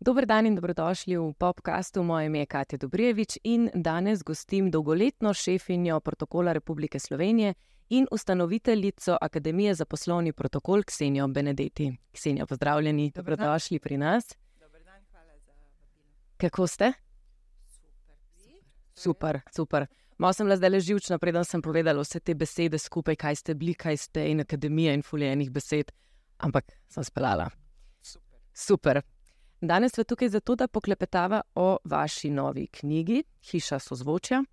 Dober dan in dobrodošli v podkastu. Moje ime je Katja Dobrjevič in danes gostim dolgoletno šefinjo protokola Republike Slovenije in ustanoviteljico Akademije za poslovni protokol Ksenijo Benedetti. Ksenijo, pozdravljeni, dan. dobrodošli pri nas. Dober dan, hvala za vabilo. Kako ste? Super. Super, super. Malo sem le zdaj živčna, preden sem povedala vse te besede skupaj, kaj ste bili, kaj ste in akademija in fuljenih besed, ampak sem speljala. Super. Super. Danes smo tukaj zato, da poklepetava o vaši novi knjigi Hiša sozvočja.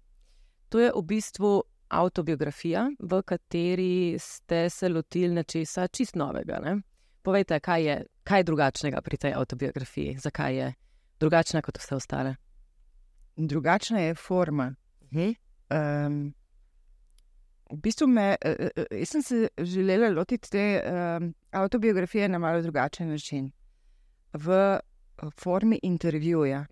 To je v bistvu autobiografija, v kateri ste se lotili nečesa čist novega. Ne? Povejte, kaj je, kaj je drugačnega pri tej autobiografiji, zakaj je drugačna kot vse ostale. Drugačna je forma. Mhm. Um, v bistvu me, uh, uh, jaz sem se želela lotiti te um, autobiografije na malo drugačen način, v uh, formi intervjuja.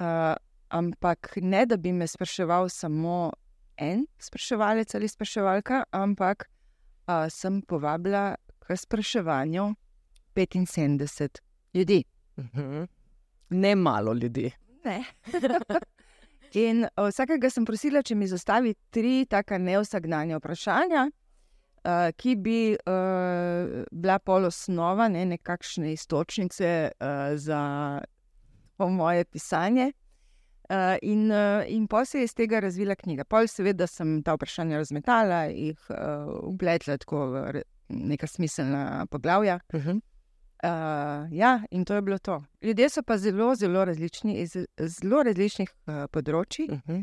Uh, ampak ne, da bi me spraševal samo en spraševalec ali spraševalka, ampak uh, sem povabila k spraševanju 75 ljudi. Mhm. Ne malo ljudi. Ne. In uh, vsakega sem prosila, če mi zastavi tri taka neosagnanja vprašanja, uh, ki bi uh, bila polosnova, ne, nekakšne istočnice uh, za moje pisanje. Uh, in uh, in pol se je iz tega razvila knjiga. Pol, seveda, sem ta vprašanja razmetala, jih uh, upletla tako v neka smiselna poglavja. Mhm. Uh, ja, in to je bilo to. Ljudje so pa zelo, zelo različni iz zelo različnih uh, področji. Mhm.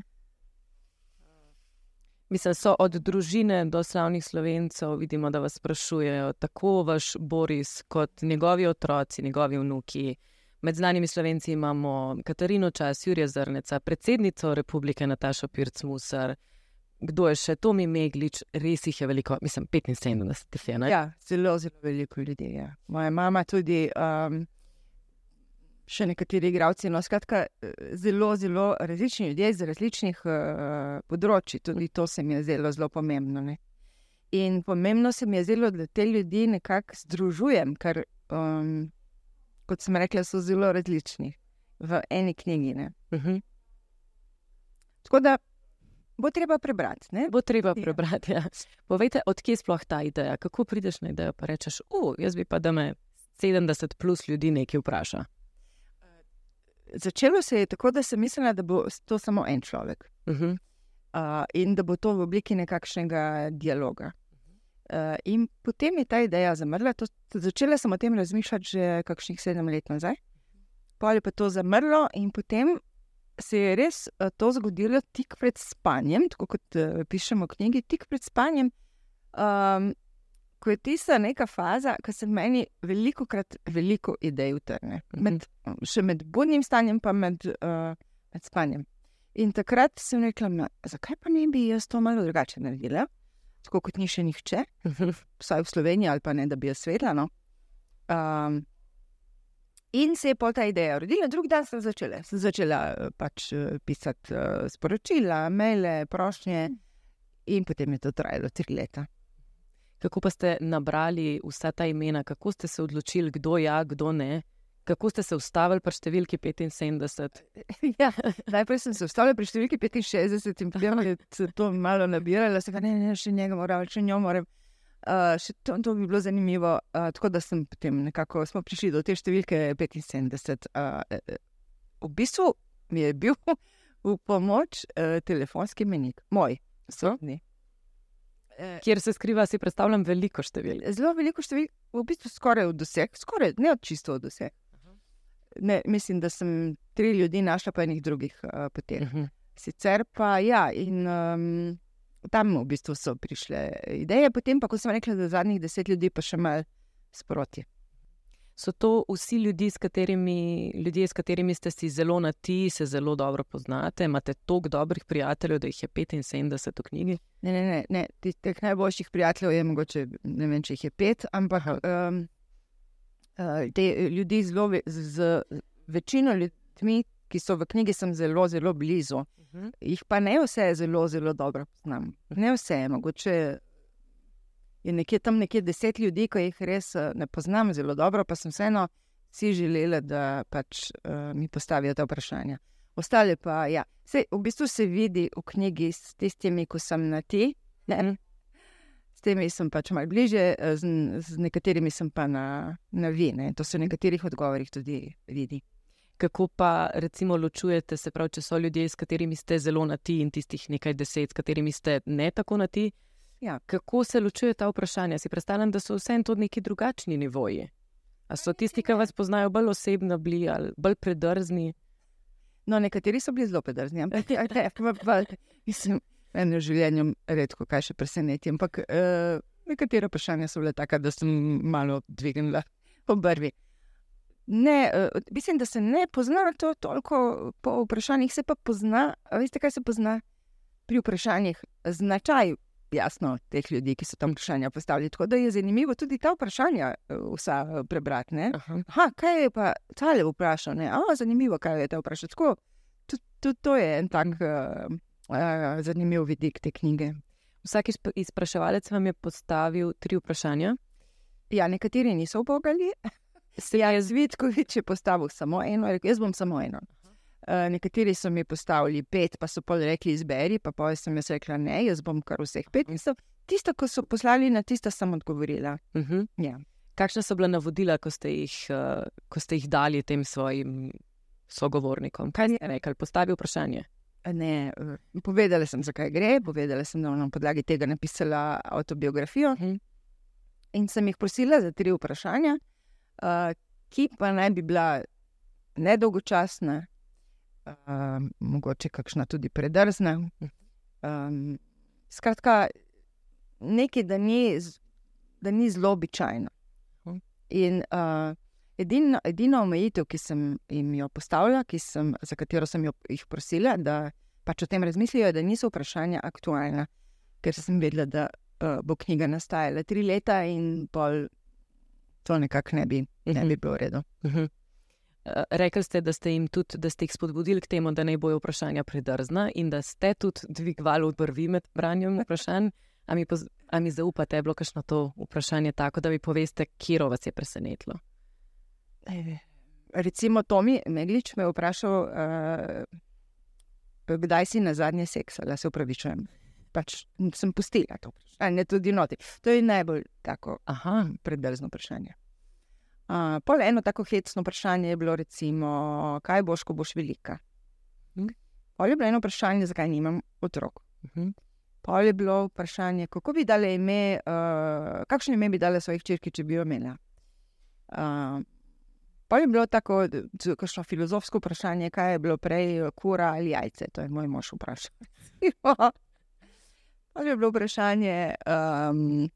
Mislim, so od družine do slavnih slovencev, vidimo, da vas sprašujejo tako vaš Boris, kot njegovi otroci, njegovi vnuki. Med znanimi slovenci imamo Katarino Čas, Jurija Zrneca, predsednico republike Natašo Pirc-Musar, kdo je še Tomi Meglič, res jih je veliko, mislim, 75 jih je. ne? Ja, zelo, zelo veliko ljudi. Ja. Moja mama tudi, um, še nekateri igravci. No, skratka, eh, zelo, zelo različni ljudje iz različnih uh, področji. Tudi to se mi je zdelo zelo pomembno. Ne. In pomembno se mi je zdelo, da te ljudi nekako združujem, ker, um, kot sem rekla, so zelo različni v eni knjigi. Ne. Mhm. Tako da bo treba prebrati. Ne? Bo treba Ja. prebrati. Ja. Povejte, odkje je sploh ta ideja? Kako prideš na idejo, pa rečeš, uh, jaz bi pa, da me 70 plus ljudi nekaj vpraša. Začelo se je tako, da sem mislila, da bo to samo en človek. Mhm. uh, in da bo to v obliki nekakšnega dialoga. Uh, in potem je ta ideja zamrla. To, začela sem o tem razmišljati že kakšnih sedem let nazaj, pa je pa to zamrlo, in potem se je res uh, to zgodilo tik pred spanjem, tako kot uh, pišemo v knjigi, tik pred spanjem. Um, Ko je tista neka faza, ko se meni veliko krat veliko idej utrne, Mhm. med, še med budnim stanjem, pa med, uh, med spanjem. In takrat sem rekla, "Ma, zakaj pa ne bi jaz to malo drugače naredila, tako kot ni še nihče, vsaj v Sloveniji, ali pa ne, da bi jaz svetla. No? Um, in se je pol ta ideja rodila, drugi dan sem začela. Sem začela eh, pač eh, pisati uh, sporočila, maile, prošnje, in potem je to trajalo tri leta. Kako pa ste nabrali vsa ta imena, kako ste se odločili, kdo ja, kdo ne? Kako ste se ustavili pri številki 75? ja, najprej sem se ustavila pri številki 65 in potem je to malo nabiralo, se pa ne, ne, še njega moram, še njo moram. Uh, še to, to bi bilo zanimivo. Uh, tako da sem potem nekako prišli do te številke 75. Uh, uh, v bistvu mi je bil v pomoč uh, telefonski menik, moj, osebni. Uh, Kjer se skriva, si predstavljam veliko števil. Zelo veliko številk, v bistvu skoraj od vseh, skoraj ne od čisto od vseh. Ne, mislim, da sem tri ljudi našla po enih drugih uh, poteh. Mhm. Sicer pa ja, in um, tam v bistvu so prišle ideje, potem pa, ko sem rekla, da zadnjih deset ljudi pa še malo sproti. So to vsi ljudi, s katerimi, ljudje, s katerimi ste si zelo na ti, se zelo dobro poznate, imate toliko dobrih prijateljev, da jih je 75 v knjigi? Ne, ne, ne, ne. teh najboljših prijateljev je mogoče, ne vem, če jih je pet, ampak um, uh, te ljudi zelo, ve- z, z večino ljudmi, ki so v knjigi, sem zelo, zelo blizu. Mhm. Jih pa ne vse zelo, zelo dobro poznam. Ne vse, mogoče je nekje tam nekje deset ljudi, ki jih res uh, ne poznam zelo dobro, pa sem vseeno si želela, da pač uh, mi postavijo ta vprašanja. Ostale pa, ja, Sej, v bistvu se vidi v knjigi s tistimi, ko sem na ti. Ne? S temi sem pač malo bliže, z, z nekaterimi sem pa na, na vi. Ne? To se v nekaterih odgovorih tudi vidi. Kako pa recimo ločujete, se pravi, če so ljudje, s katerimi ste zelo na ti, in tistih nekaj deset, s katerimi ste ne tako na ti? Ja. Kako se ločuje ta vprašanja? Si predstavljam, da so vseeno tudi neki drugačni nivoji. A so tisti, ki vas poznajo bolj osebno, bili ali bolj predrzni? No, nekateri so bili zelo predrzni, ampak ja, ja, mislim, eno življenje redko kaj še preseneti. Ampak uh, nekatera vprašanja so bile taka, da sem malo dvignila obrvi. Ne, uh, mislim, da se ne pozna to toliko po vprašanjih, se pa pozna. Veste, kaj se pozna pri vprašanjih? Značaj, jasno, teh ljudi, ki so tam vprašanja postavili. Tako da je zanimivo tudi ta vprašanja vsa prebrati. Aha. Aha, kaj je pa tale vprašal? Ne? A, zanimivo, kaj je ta vprašal. Tako, tudi, tudi to je en tak uh, uh, zanimiv vidik te knjige. Vsak izp- izpraševalec vam je postavil tri vprašanja. Ja, nekateri niso ubogali. Se ja, jaz Vitkovič je postavil samo eno, rekel, jaz bom samo eno. Uh, nekateri so mi postavili pet, pa so pol rekli: izberi, pa pa sem jaz rekla: ne, jaz bom kar vseh pet. In so, tisto, ko so poslali na tisto, sem odgovorila. Uh -huh. Ja. Kakšna so bila navodila, ko ste jih, uh, ko ste jih dali tem svojim sogovornikom? Kaj ste rekli? Postavi vprašanje. Ne, uh, povedala sem, zakaj gre, povedala sem, da bom na podlagi tega napisala avtobiografijo. Uh -huh. In sem jih prosila za tri vprašanja, ki pa naj bi bila nedolgočasna, uh, mogoče kakšna tudi predrzna. Um, skratka, nekaj, da ni, da ni zelo običajno. In uh, edina, edina omejitev, ki sem jim jo postavila, sem, za katero sem jo, jih prosila, da pač o tem razmislijo, je, da niso vprašanja aktualna, ker sem vedela, da uh, bo knjiga nastajala tri leta in pol to nekako ne bi, ne bi bilo v redu. Uh -huh. Uh, rekli ste, da ste jim tudi, da ste jih spodbudili k temu, da naj bojo vprašanja predrzna in da ste tudi dvigovali brvi med branjem vprašanj. A mi, poz, a mi zaupate, je bilo kakšno to vprašanje tako, da mi poveste, kje vas je presenetilo? Eh, Recimo Tomi Meglič me je vprašal, uh, kdaj si na zadnje seksala, se upravičujem. Pač sem pustila to vprašanje, tudi noti. To je najbolj tako Aha, predrzno vprašanje. Uh, pol eno tako hecno vprašanje je bilo, recimo, kaj boš, ko boš velika. Mhm. Pol je bilo eno vprašanje, zakaj nimam otrok. -huh. Pol je bilo vprašanje, kako bi dale ime, uh, kakšno ime bi dale svojih črki, če bi jo imela. Uh, pol je bilo tako, kakšno filozofsko vprašanje, kaj je bilo prej, kura ali jajce. To je moj mož vprašal. pol je bilo vprašanje, um,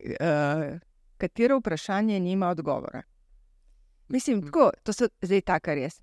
uh, katero vprašanje nima odgovora. Mislim, Mhm. tako, to so zdaj taka res.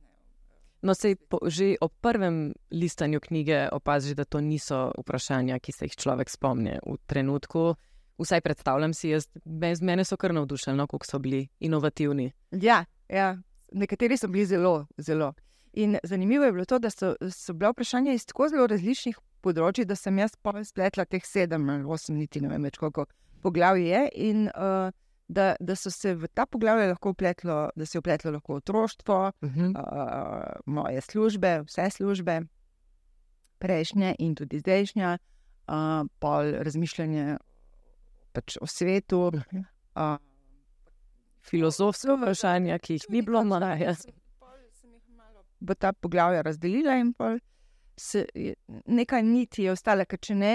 No, sej po, že ob prvem listanju knjige opaziš, da to niso vprašanja, ki se jih človek spomni v trenutku. Vsaj predstavljam si, jaz, bez mene so kar navdušeni, no, koliko so bili inovativni. Ja, ja, nekateri so bili zelo, zelo. In zanimivo je bilo to, da so, so bila vprašanja iz tako zelo različnih področji, da sem jaz pa spletla teh sedem ali osem, niti ne vem več koliko poglavij je. In uh, da, da so se v ta poglavje lahko upletlo, da se je upletlo lahko otroštvo, Uh -huh. uh, moje službe, vse službe, prejšnje in tudi zdajšnja, uh, pol razmišljanje pač o svetu. Uh, Filozofska vprašanja, ki jih ni bilo maja. v ta poglavja razdelila in pol se nekaj niti je ostala, ker če ne,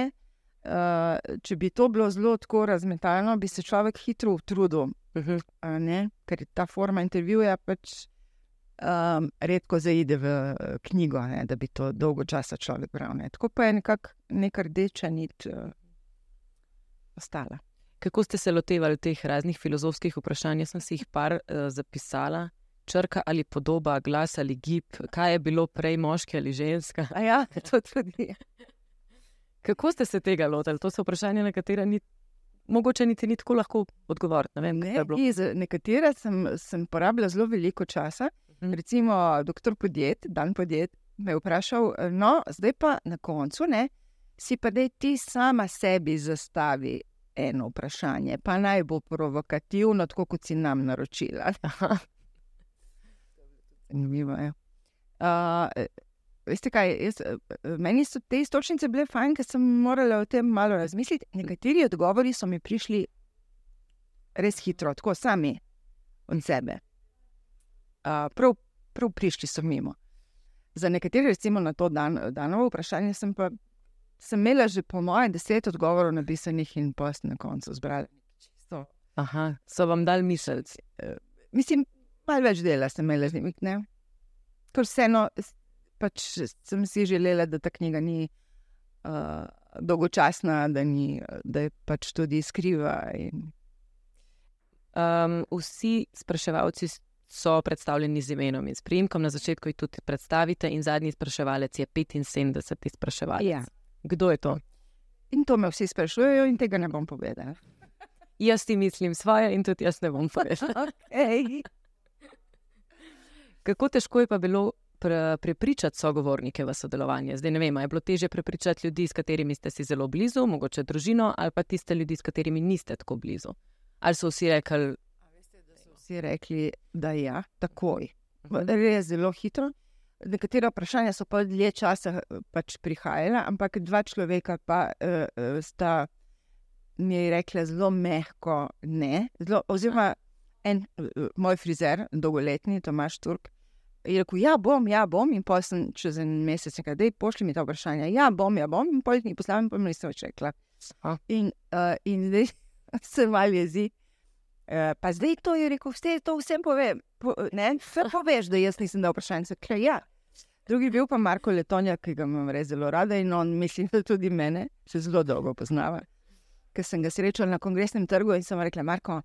uh, če bi to bilo zelo tako razmetano, bi se človek hitro utrudil, Uh -huh. a ne? ker je ta forma intervjuja pač um, redko zaide v eh, knjigo, ne? da bi to dolgo časa človek bral. Ne? Tako pa je nekako neka rdeča nit uh, ostala. Kako ste se lotevali teh raznih filozofskih vprašanj? Jaz sem si jih par uh, zapisala. Črka ali podoba, glas ali gib, kaj je bilo prej moški ali ženska. A ja, to tudi. Kako ste se tega lotili? To so vprašanja, na katera ni, mogoče niti ni tako lahko odgovoriti. Ne vem, Ne, iz nekatere sem, sem porabila zelo veliko časa. Mhm. Recimo, doktor podjet, dan podjet, me je vprašal, no, zdaj pa na koncu, ne, si pa dej ti sama sebi zastavi eno vprašanje, pa naj bo provokativno, tako kot si nam naročila. Zanimivo je. Uh, veste kaj, jaz, meni so te istočnice bile fajn, ker sem morala o tem malo razmisliti. Nekateri odgovori so mi prišli res hitro, tako sami od sebe. Uh, prav, prav prišli so mimo. Za nekatere, recimo na to dan, danovo vprašanje, sem pa sem imela že po mojem deset odgovorov napisanih in pa sem na koncu zbrala. Aha, so vam dali miselci. Uh, mislim, malo več dela sem imela z njimi. Ker vseeno pač sem si želela, da ta knjiga ni uh, dolgočasna, da, ni, da je pač tudi skriva. In... Um, vsi spraševalci so predstavljeni z imenom in spremkom, na začetku jih tudi predstavite, in zadnji spraševalec je 75. spraševalec. Ja. Kdo je to? In to me vsi sprašujejo, in tega ne bom povedala. Jaz ti mislim svoje, in tudi jaz ne bom povedala. okay. Kako težko je pa bilo pre, prepričati sogovornike v sodelovanje? Zdaj ne vem, je bilo teže prepričati ljudi, s katerimi ste si zelo blizu, mogoče družino, ali pa tiste ljudi, s katerimi niste tako blizu. Ali so vsi rekli, Vsi rekli, da je ja, takoj. Res zelo hitro. Nekatera vprašanja so pa dlje časa pač prihajala, ampak dva človeka pa uh, sta mi rekla zelo mehko ne. Zelo, oziroma, en uh, moj frizer, dolgoletni Tomaš Turk, je rekel: Ja, bom, ja, bom. In pa sem čez en mesec rekel: Dej, pošlji mi ta vprašanja. Ja, bom, ja, bom. In pol jih poslal, in pa mi nisem več rekla. A. In, uh, in zdaj se malo jezi. Uh, pa zdaj to je rekel, vse to vsem povem. Po, ne, vse poveš, da jaz nisem dal vprašanje. Kaj, ja. Drugi bil pa Marko Letonja, ki ga imam res zelo rada in on, mislim, da tudi mene, še zelo dolgo poznava. Ker sem ga srečal na kongresnem trgu in sem rekel, Marko,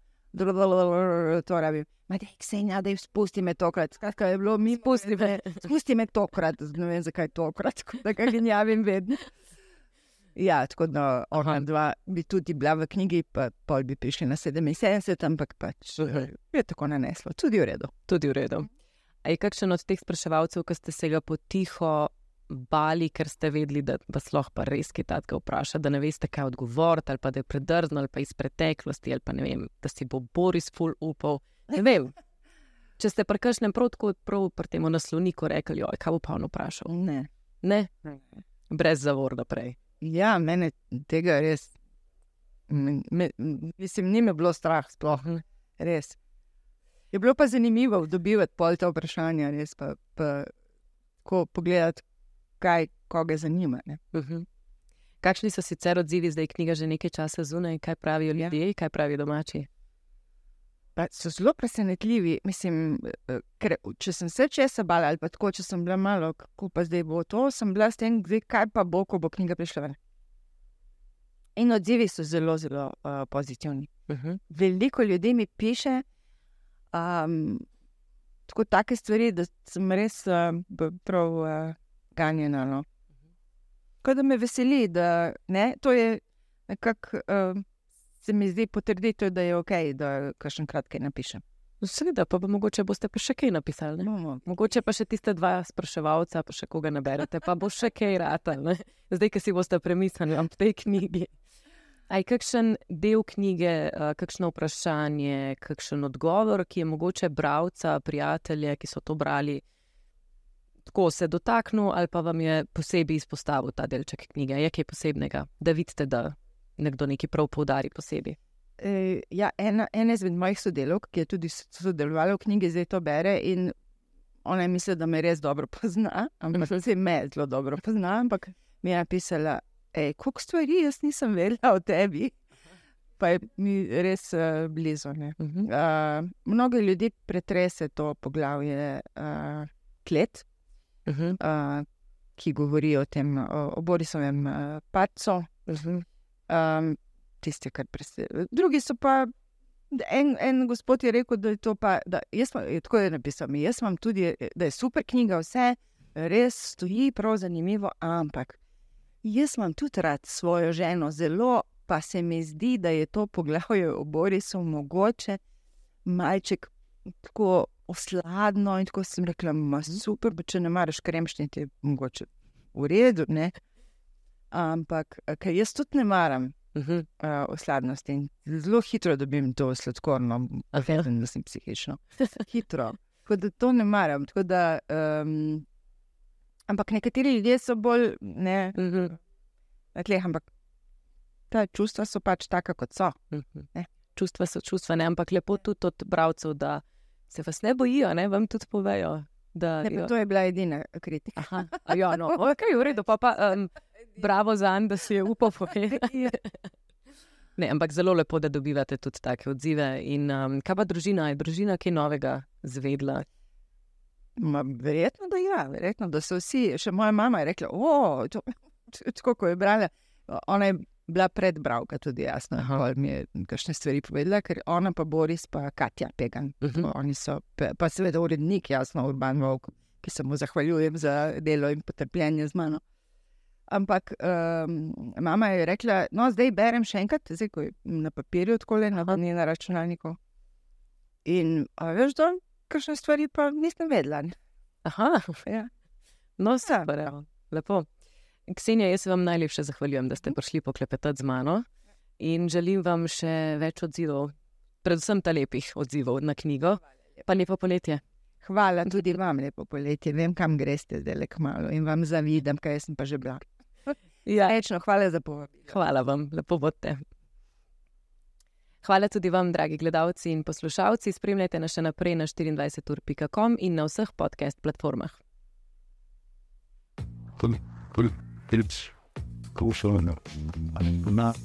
to rabim. Madej, Ksenja, da spusti me tokrat. Skratka, je bilo mi, Spusti me. spusti me tokrat, ne vem zakaj tokrat, tako da ga gnjavim vedno. Ja, tako da ona dva bi tudi bila v knjigi, pa pol bi prišli na 77, ampak pač je tako naneslo, tudi v redu. tudi v redu. A je kakšen od teh spraševalcev, ki ste se ga potiho bali, ker ste vedeli, da vas lahko pa res kaj takega vpraša, da ne veste, kaj odgovoriti, ali pa da je predrzno, ali pa iz preteklosti, ali pa ne vem, da si bo Boris ful upal. Ne vem. Če ste pri kakšnem protku, prav pri tem naslovniku rekli, oj, kaj bo pa on vprašal. Ne. Ne, brez zavor naprej. Ja, mene tega res. Me, me, mislim, ni me bilo strah, sploh Mhm. res. Je bilo pa zanimivo dobivati pol ta vprašanja, res pa, pa ko pogledati, kaj koga zanima. Ne. Mhm. Kakšni so sicer odzivi, zdaj je knjiga že nekaj časa zunaj, kaj pravijo Ja. ljudje, kaj pravijo domači? Pa so zelo presenetljivi. Mislim, eh, ker če sem se česa bala, ali pa tako, če sem bila malo, kako pa zdaj bo to, sem bila s tem, zdaj, kaj pa bo, ko bo knjiga prišla ven. In odzivi so zelo, zelo uh, pozitivni. Mhm. veliko ljudi mi piše um, tako take stvari, da sem res uh, prav uh, ganjena. No. Tako da me veseli, da ne, to je nekako, uh, se mi zdi potrditev, da je ok, da kakšen kratke napišem. No, Seveda, pa, pa mogoče boste pa še kaj napisali. Ne? Bomo. Mogoče pa še tiste dva spraševalca, pa še koga naberete, pa bo še kaj rata. Ne? Zdaj, ki si boste premislili o tej knjigi. Aj kakšen del knjige, eh, kakšno vprašanje, kakšen odgovor, ki je mogoče bralca, prijatelje, ki so to brali, tako se dotaknil, ali pa vam je posebej izpostavil ta delček knjige. Je kaj posebnega, da vidite, da nekdo nekaj prav poudari posebej. E, ja, ena, ena izmed mojih sodelavk, ki je tudi sodelovala v knjigi, zdaj to bere ona je mislila, da me res dobro pozna, ampak se me zelo dobro pozna, ampak mi je napisala, koliko stvari jaz nisem vedela o tebi. Pa je mi res uh, blizu. ne. Mhm. Uh, mnogo ljudi pretrese to poglavje uh, Klet, Mhm. uh, ki govori o tem, o, Borisovem uh, padcu. Mhm. Um, tiste, kar presenečijo. Drugi so pa. En, en gospod je rekel, da je to pa. Da, jaz pa, je tako je napisal, jaz imam tudi, da je super knjiga, vse res stoji, prav zanimivo, ampak jaz imam tudi rad svojo ženo, zelo pa se mi zdi, da je to poglavje o Borisu mogoče malček tako osladno. In tako sem rekla, ma super, pa če ne maraš kremšniti, je mogoče v redu. Ne? Ampak, ker jaz tudi ne maram Uh -huh. uh, osladnosti. In zelo hitro dobim to sladkorno, okay. da sem psihično. Hitro. Tako da to ne maram. Da, um, ampak nekateri ljudje so bolj ne, Uh -huh. na tleh, ampak ta čustva so pač taka, kot so. Uh -huh. Ne. Čustva so čustva, ne? ampak lepo tudi od bralcev, da se vas ne bojijo, ne? vam tudi povejo. Da, Ne, to je bila edina kritika. Aha, ja, no, okay, v redu, pa, pa um, bravo za njim, da si je upal povedati. Ne, ampak zelo lepo, da dobivate tudi take odzive. In um, kaj pa družina, je družina kaj novega zvedla? Ma, verjetno, da ja, verjetno, da so vsi. Še moja mama je rekla, o, to, tako ko je brala. Ona je bila predbravka, tudi jasno, pol mi je kakšne stvari povedala, ker ona pa Boris, pa Katja Pegan. Mhm. Oni so, pa, pa seveda urednik, jasno, Urban Vok, ki se mu zahvaljujem za delo in potrpljenje z mano. Ampak um, mama je rekla, no, zdaj berem še enkrat, zdaj ko je na papirju, tako le na, ni na računalniku. In a veš, da kakšne stvari pa nisem vedela. ne. Aha, Ja. no, super, evo, lepo. Ksenija, jaz se vam najlepše zahvaljujem, da ste prišli poklepetati z mano in želim vam še več odzivov, predvsem ta lepih odzivov na knjigo. Pa lepo poletje. Hvala tudi vam, lepo poletje. Vem, kam greste zdaj le kmalo in vam zavidam, kaj sem pa že bila. Ja, Rečno, hvala za povabilo. Hvala vam, lepo bodite. Hvala tudi vam, dragi gledalci in poslušalci. Spremljajte nas še naprej na 24.com in na vseh podcast platformah. it's crucial, enough. Not